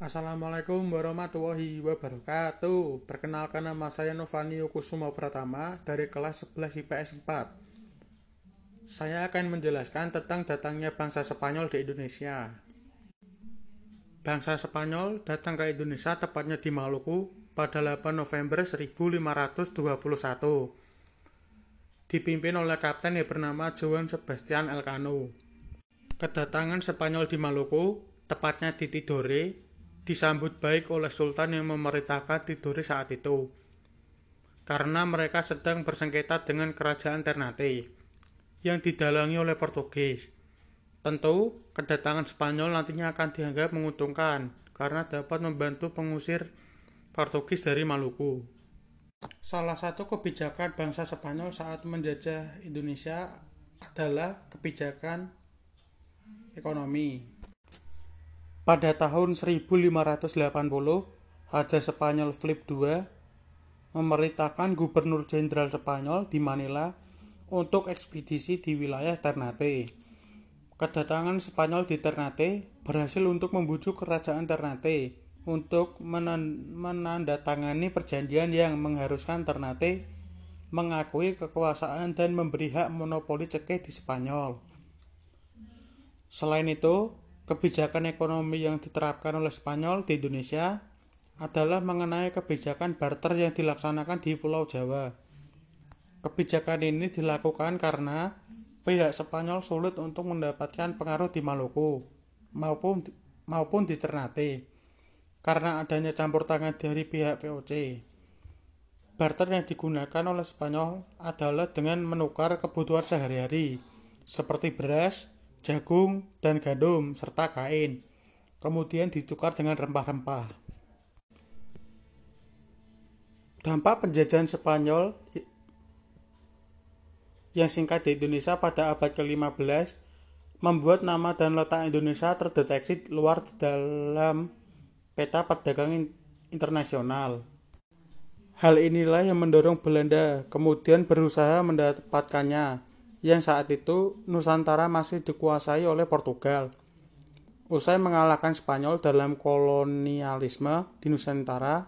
Assalamualaikum warahmatullahi wabarakatuh. Perkenalkan nama saya Novani Kusuma Pratama dari kelas 11 IPS 4. Saya akan menjelaskan tentang datangnya bangsa Spanyol di Indonesia. Bangsa Spanyol datang ke Indonesia tepatnya di Maluku pada 8 November 1521. Dipimpin oleh kapten yang bernama Juan Sebastian Elcano. Kedatangan Spanyol di Maluku, tepatnya di Tidore, disambut baik oleh sultan yang memerintahkan Tidore saat itu. Karena mereka sedang bersengketa dengan kerajaan Ternate yang didalangi oleh Portugis. Tentu, kedatangan Spanyol nantinya akan dianggap menguntungkan karena dapat membantu pengusir Portugis dari Maluku. Salah satu kebijakan bangsa Spanyol saat menjajah Indonesia adalah kebijakan ekonomi. Pada tahun 1580, Raja Spanyol Philip II memerintahkan Gubernur Jenderal Spanyol di Manila untuk ekspedisi di wilayah Ternate. Kedatangan Spanyol di Ternate berhasil untuk membujuk kerajaan Ternate untuk menandatangani perjanjian yang mengharuskan Ternate mengakui kekuasaan dan memberi hak monopoli cekeh di Spanyol. Selain itu, Kebijakan ekonomi yang diterapkan oleh Spanyol di Indonesia adalah mengenai kebijakan barter yang dilaksanakan di Pulau Jawa. Kebijakan ini dilakukan karena pihak Spanyol sulit untuk mendapatkan pengaruh di Maluku maupun maupun di Ternate karena adanya campur tangan dari pihak VOC. Barter yang digunakan oleh Spanyol adalah dengan menukar kebutuhan sehari-hari seperti beras, jagung, dan gandum, serta kain. Kemudian ditukar dengan rempah-rempah. Dampak penjajahan Spanyol yang singkat di Indonesia pada abad ke-15 membuat nama dan letak Indonesia terdeteksi luar dalam peta perdagangan internasional. Hal inilah yang mendorong Belanda kemudian berusaha mendapatkannya yang saat itu Nusantara masih dikuasai oleh Portugal. Usai mengalahkan Spanyol dalam kolonialisme di Nusantara,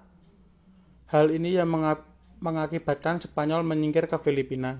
hal ini yang mengakibatkan Spanyol menyingkir ke Filipina.